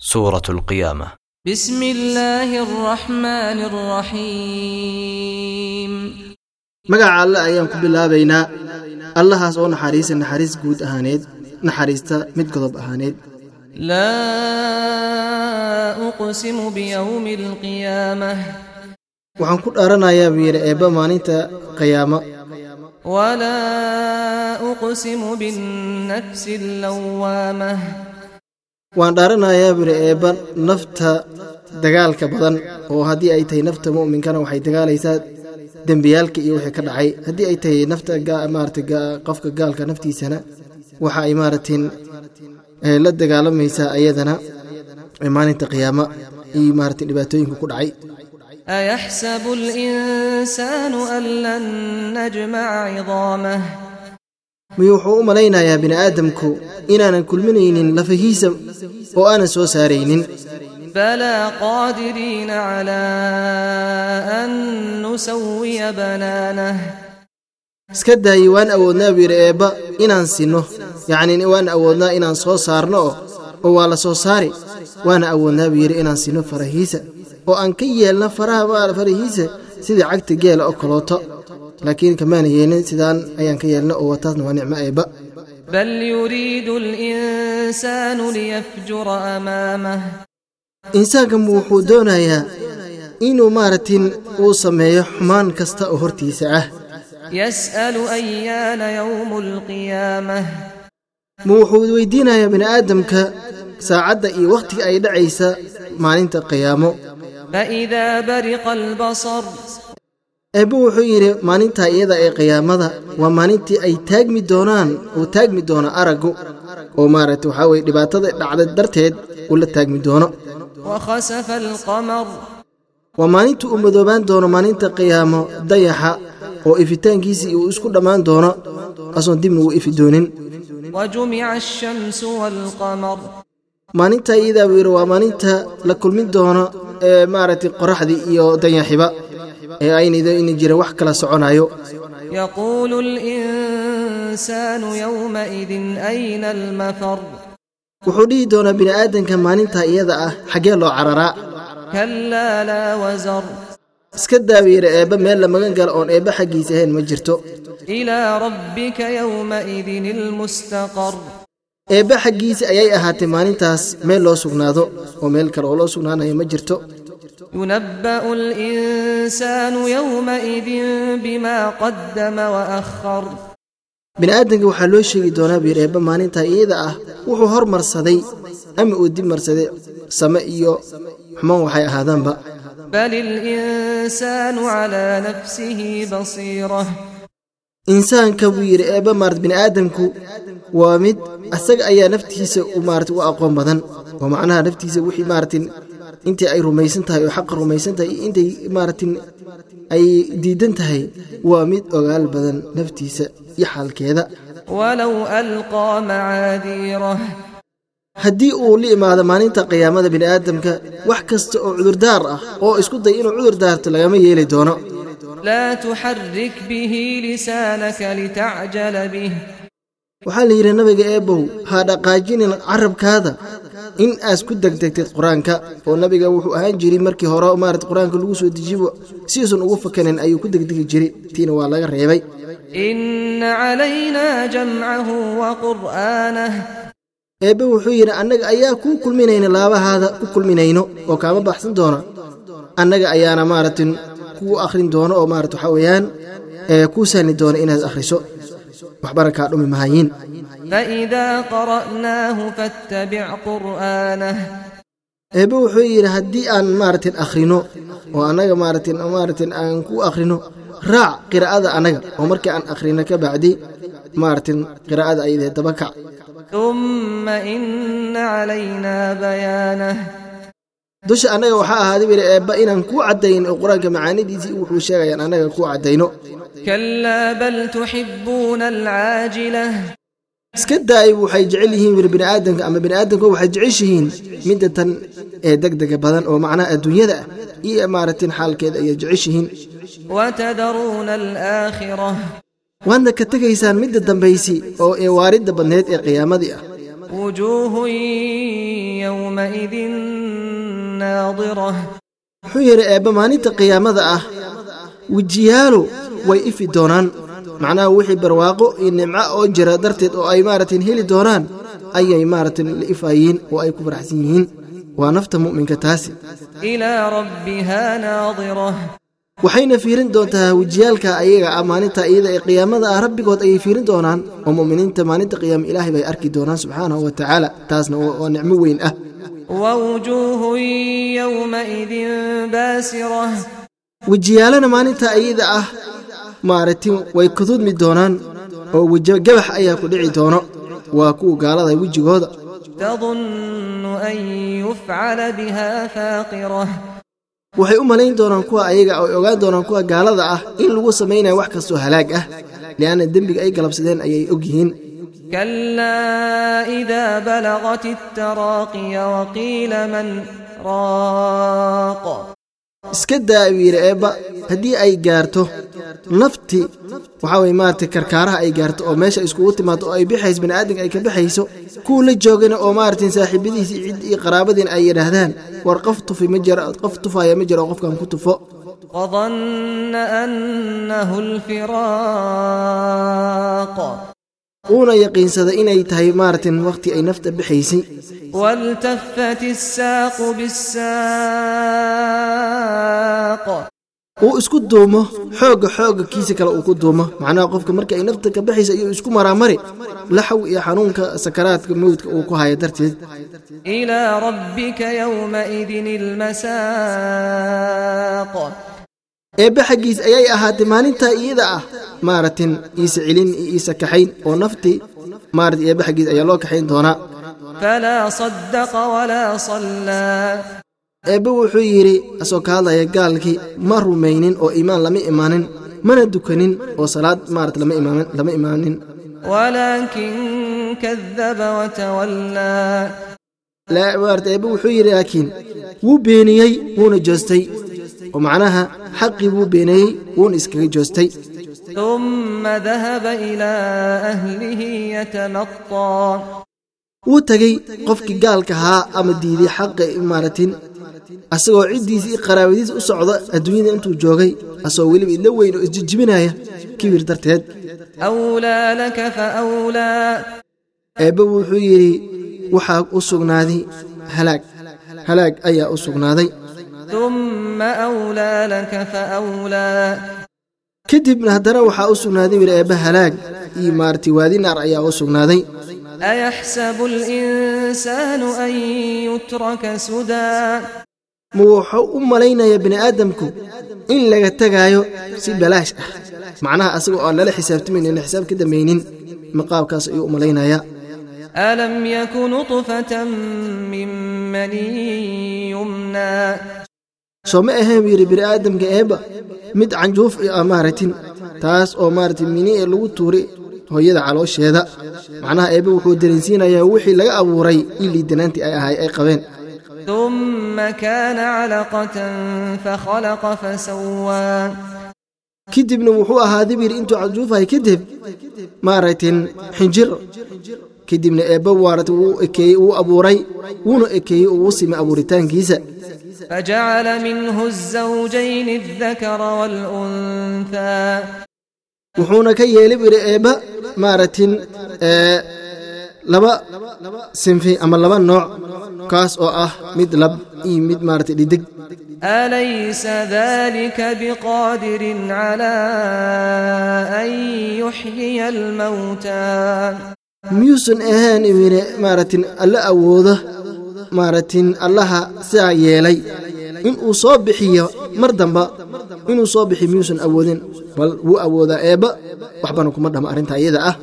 سورة القيامة بسم الله الرحمن الرحيم magaca alle ayaan ku bilaabaynaa allahaas oo naxariisa naxariis guud ahaaneed naxariista mid godob ahaaneed لا أقسم بيوم القيامة waxaan ku dhaaranayaa buu yidhi eebba maalinta qiyaamo ولا أقسم بالنفس اللوامة waan dhaaranayaa buri eebba nafta dagaalka badan oo haddii ay tahay nafta mu'minkana waxay dagaalaysaa dembiyaalka iyo wixii ka dhacay. Haddii ay tahay nafta maarata qofka gaalka naftiisana waxa ay maaratin eh, la dagaalamaysaa iyadana maalinta qiyaama iyo maarata dhibaatooyinka ku dhacay. Ayaxsabu linsaanu an lan najmaca cidaamah miyuu wuxuu u malaynayaa bini'aadamku inaanan kulminaynin lafahiisa oo aanan soo saaraynin? Balaa qaadiriina calaa an nusawiya banaanah iska daayi waan awoodnaa buu yidhi eebba inaan sinno. Yacnii waan awoodnaa inaan soo saarno oo waa la soo saari. Waana awoodnaa buu yidhi inaan sinno farahiisa. Oo aan ka yeelno faraha farahiisa. Sidii cagta geela oo kaloota laakiin kamaana yeelin sidaan ayaan ka yeelna oo wataasna waa nicmo eeba bal yuriidu linsaanu liyafjura amaamah insaankanmu wuxuu doonayaa inuu maaragtin uu sameeyo xumaan kasta oo hortiisa ah. Yas'alu ayaana yowmu alqiyaamah ma wuxuu weydiinayaa bini'aadamka saacadda iyo wakhtiga ay dhacaysa maalinta qiyaamo. Faidaa bariqa albasar eebbe wuxuu yidhi maalinta iyada ee qiyaamada waa maalintii ay taagmi doonaan uu taagmi doono araggu oo maaragta waxaa weye dhibaatada dhacda darteed uu la taagmi doono. Waa maalinta uu madoobaan doono maalinta qiyaamo dayaxa oo ifitaankiisii uu isku dhammaan doono asoon dibna uu ifi doonin. Maalinta iyadaa buu yidhi waa maalinta la kulmin doono ee maaragtay qoraxdii iyo danyaxiba ee aynaidin jira wax kala soconayo. Wuxuu dhihi doonaa bini'aadanka maalinta iyada ah xaggee loo cararaa. Iska daawiyara eebba meel la magan oon eebba xaggiis ahayn ma jirto. Eebba xaggiisa ayay ahaatay maalintaas meel loo sugnaado oo meel kale oo loo sugnaanayo ma jirto. ينبأ الإنسان يومئذ بما قدم وأخر bini aadamka waxaa loo sheegi doonaa buu yidhi eebba maalintaa iyada ah wuxuu hormarsaday ama uu dib marsaday same iyo xumaan waxay ahaadaanba بل الإنسان على نفسه بصيرة insaanka buu yidhi eebba maarat bini aadamku waa mid asaga ayaa naftiisa u maarata u aqoon badan oo macnaha naftiisa wixii maaratin intii ay rumaysan tahay oo xaqa rumaysan tahay intay maarata ay diidan tahay waa mid ogaal badan naftiisa iyo xaalkeeda. Haddii uu la imaado maalinta qiyaamada bini aadamka wax kasta oo cudurdaar ah oo isku day inuu cudur daarto lagama yeeli doono. Waxaa la yidhi nabiga eebow ha dhaqaajinin carabkaada in aas ku degdegtid qur'aanka oo nabiga wuxuu ahaan jiray markii hore maarat qur'aanka lagu soo dejiyi si uusan ugu fakanin ayuu ku degdegi jiray. Tiina waa laga reebay. Ina claynaa jamcahu wa qur'aanah eebbe wuxuu yidhi annaga ayaa kuu kulminayna laabahaada ku kulminayno oo kaama baxsan doona annaga ayaana maaratin kuu akhrin doona oo maarat waxaa weeyaan kuu sahli doona inaad akhriso. Waxbana kaa dhumi mahayiin faإidaa qara'naahu faاttabic qur'aanah eebe wuxuu yidhi haddii aan maaragtin akhrino oo annaga maaragtin maaragtin aan ku akhrino raac qiraa'ada annaga oo markii aan akhrino ka bacdi maaragtin qiraa'ada ayadee dabakac uma ina calayna bayaanah dusha annaga waxaa ahaaday bili eebba inaan ku caddayn oo qur'aanka macaanidiisii wuxuu sheegayaan annaga ku caddayno. kalaa bal tuxibuuna alcaajila iska daayi waxay jecel yihiin wir bini'aadanka ama bini bini'aadanka waxay jeceshihiin midda tan ee degdega badan oo macnaha adduunyada ah iyo maaratin xaalkeeda ayay jeceshihiin waadna ka tegaysaan midda dambaysi oo ee waaridda badnayd ee qiyaamadii ah. Wuxuu yidhi eebba maalinta qiyaamada ah wejiyaalo way ifi doonaan macnaha wixii barwaaqo iyo nimco oo jira darteed oo ay maarata heli doonaan ayay maarata la ifaayeen oo ay ku faraxsan yihiin. Waa nafta mu'minka taasi. Waxayna fiirin doontaa wejiyaalka ayaga ah maalinta iyada ee qiyaamada ah rabbigood ayay fiirin doonaan oo mu'miniinta maalinta qiyaama ilaahay bay arki doonaan subxaanahu wa tacaala taasna waa nicmo weyn ah. Wejiyaalana maalinta iyada ah maaragtay way kududmi doonaan oo weji gabax ayaa ku dhici doono waa kuwa gaalada wejigooda تظن أن يفعل بها فاقرة waxay u malayn doonaan kuwa ayaga ay ogaan doonaan kuwa gaalada ah in lagu samaynayo wax kastoo halaag ah li'anna dembiga ay galabsadeen ayay og yihiin كلا إذا بلغت التراقي وقيل من راق iska daa buu yidhi eebba haddii ay gaarto nafti waxaa weye maaragtay karkaaraha ay gaarto oo meesha iskugu timaado oo ay bixayso baniaadanka ay ka baxayso kuu la joogana oo maaragtay saaxiibadiisii cidd iyo qaraabadiin ay yidhaahdaan war qof tufi ma jiro qof tufaaya ma jiro oo qofkan ku tufo. Uuna yaqiinsaday inay tahay maaragtay wakhti ay nafta bixaysay. Waltafat saaqu bisaaq uu isku duumo xooga xooga kiisa kale uu ku duumo. Macnaha qofka marka ay nafta ka baxaysa iyo isku maraamari laxaw iyo xanuunka sakaraadka mowdka uu ku haya darteed. Ilaa rabbika yowmaidin ilmasaaq eebbe xaggiis ayay ahaatay maalintaa iyada ah maaratin iisa celin iyo iisa kaxayn oo nafti maarat eebbe xaggiis ayaa loo kaxayn doonaa. Falaa sadaqa walaa sallaa eebbe wuxuu yidhi asoo ka hadlaya gaalkii ma rumaynin oo iimaan lama imaanin mana dukanin oo salaad maarat lama imaanin marat eebbe wuxuu yidhi laakiin wuu beeniyey wuuna joostay. Oo macnaha xaqii wuu beeniyey wuuna iskaga joostay. Wuu tegey qofkii gaalka gaalkahaa ama diiday xaqa imaaratin asagoo ciddiisii qaraabadiisa u socda adduunyada intuu joogay asagoo weliba idla weyn oo isjijibinaya kibir darteed. Eebba wuxuu yidhi waxaa u sugnaaday halaag. Halaag ayaa u sugnaaday. Kadibna haddana waxaa u sugnaaday wihi eebbe halaag iyo maarti waadi naar ayaa u sugnaaday ma wuxuu u malaynaya bini'aadamku in laga tagaayo si balaash ah. Macnaha asaga oo aan lala xisaabtamayn la xisaab ka dambaynin maqaabkaas ayuu u malaynayaa. Alam yaku nudfatan min maniyin soo ma ahayn buu yidhi bini'aadamka eebba mid canjuuf iyo ah amaaratin taas oo maaratay mini ee lagu tuuray hooyada caloosheeda. Macnaha eebba wuxuu dareensiinayaa wixii laga abuuray in danaantii ay ahay ay qabeen. ثم كان علقة فخلق فسوى kadibna wuxuu ahaaday buu yidhi intuu canjuufahay kadib maaragtin xinjir kadibna eebbe maaragtay wuu ekeeyey wuu abuuray wuuna ekeeyey oo wuu simay abuuritaankiisa فجعل منه الزوجين الذكر والأنثى wuxuuna ka yeelay buu yidhi eebba maaragtin ee, laba sinfi ama laba nooc kaas oo ah mid lab iyo mid maarata dhidig. Alaysa dalika biqaadirin cala an yuxyiya almawta. Miyuusan ahayn iwine maaratin alla awooda maaratin allaha siaa yeelay. In uu soo bixiyo mar damba inuu soo bixiyo miyuusan awoodin. Bal wuu awoodaa eebba waxbana kuma dhama arrintaa iyada ah.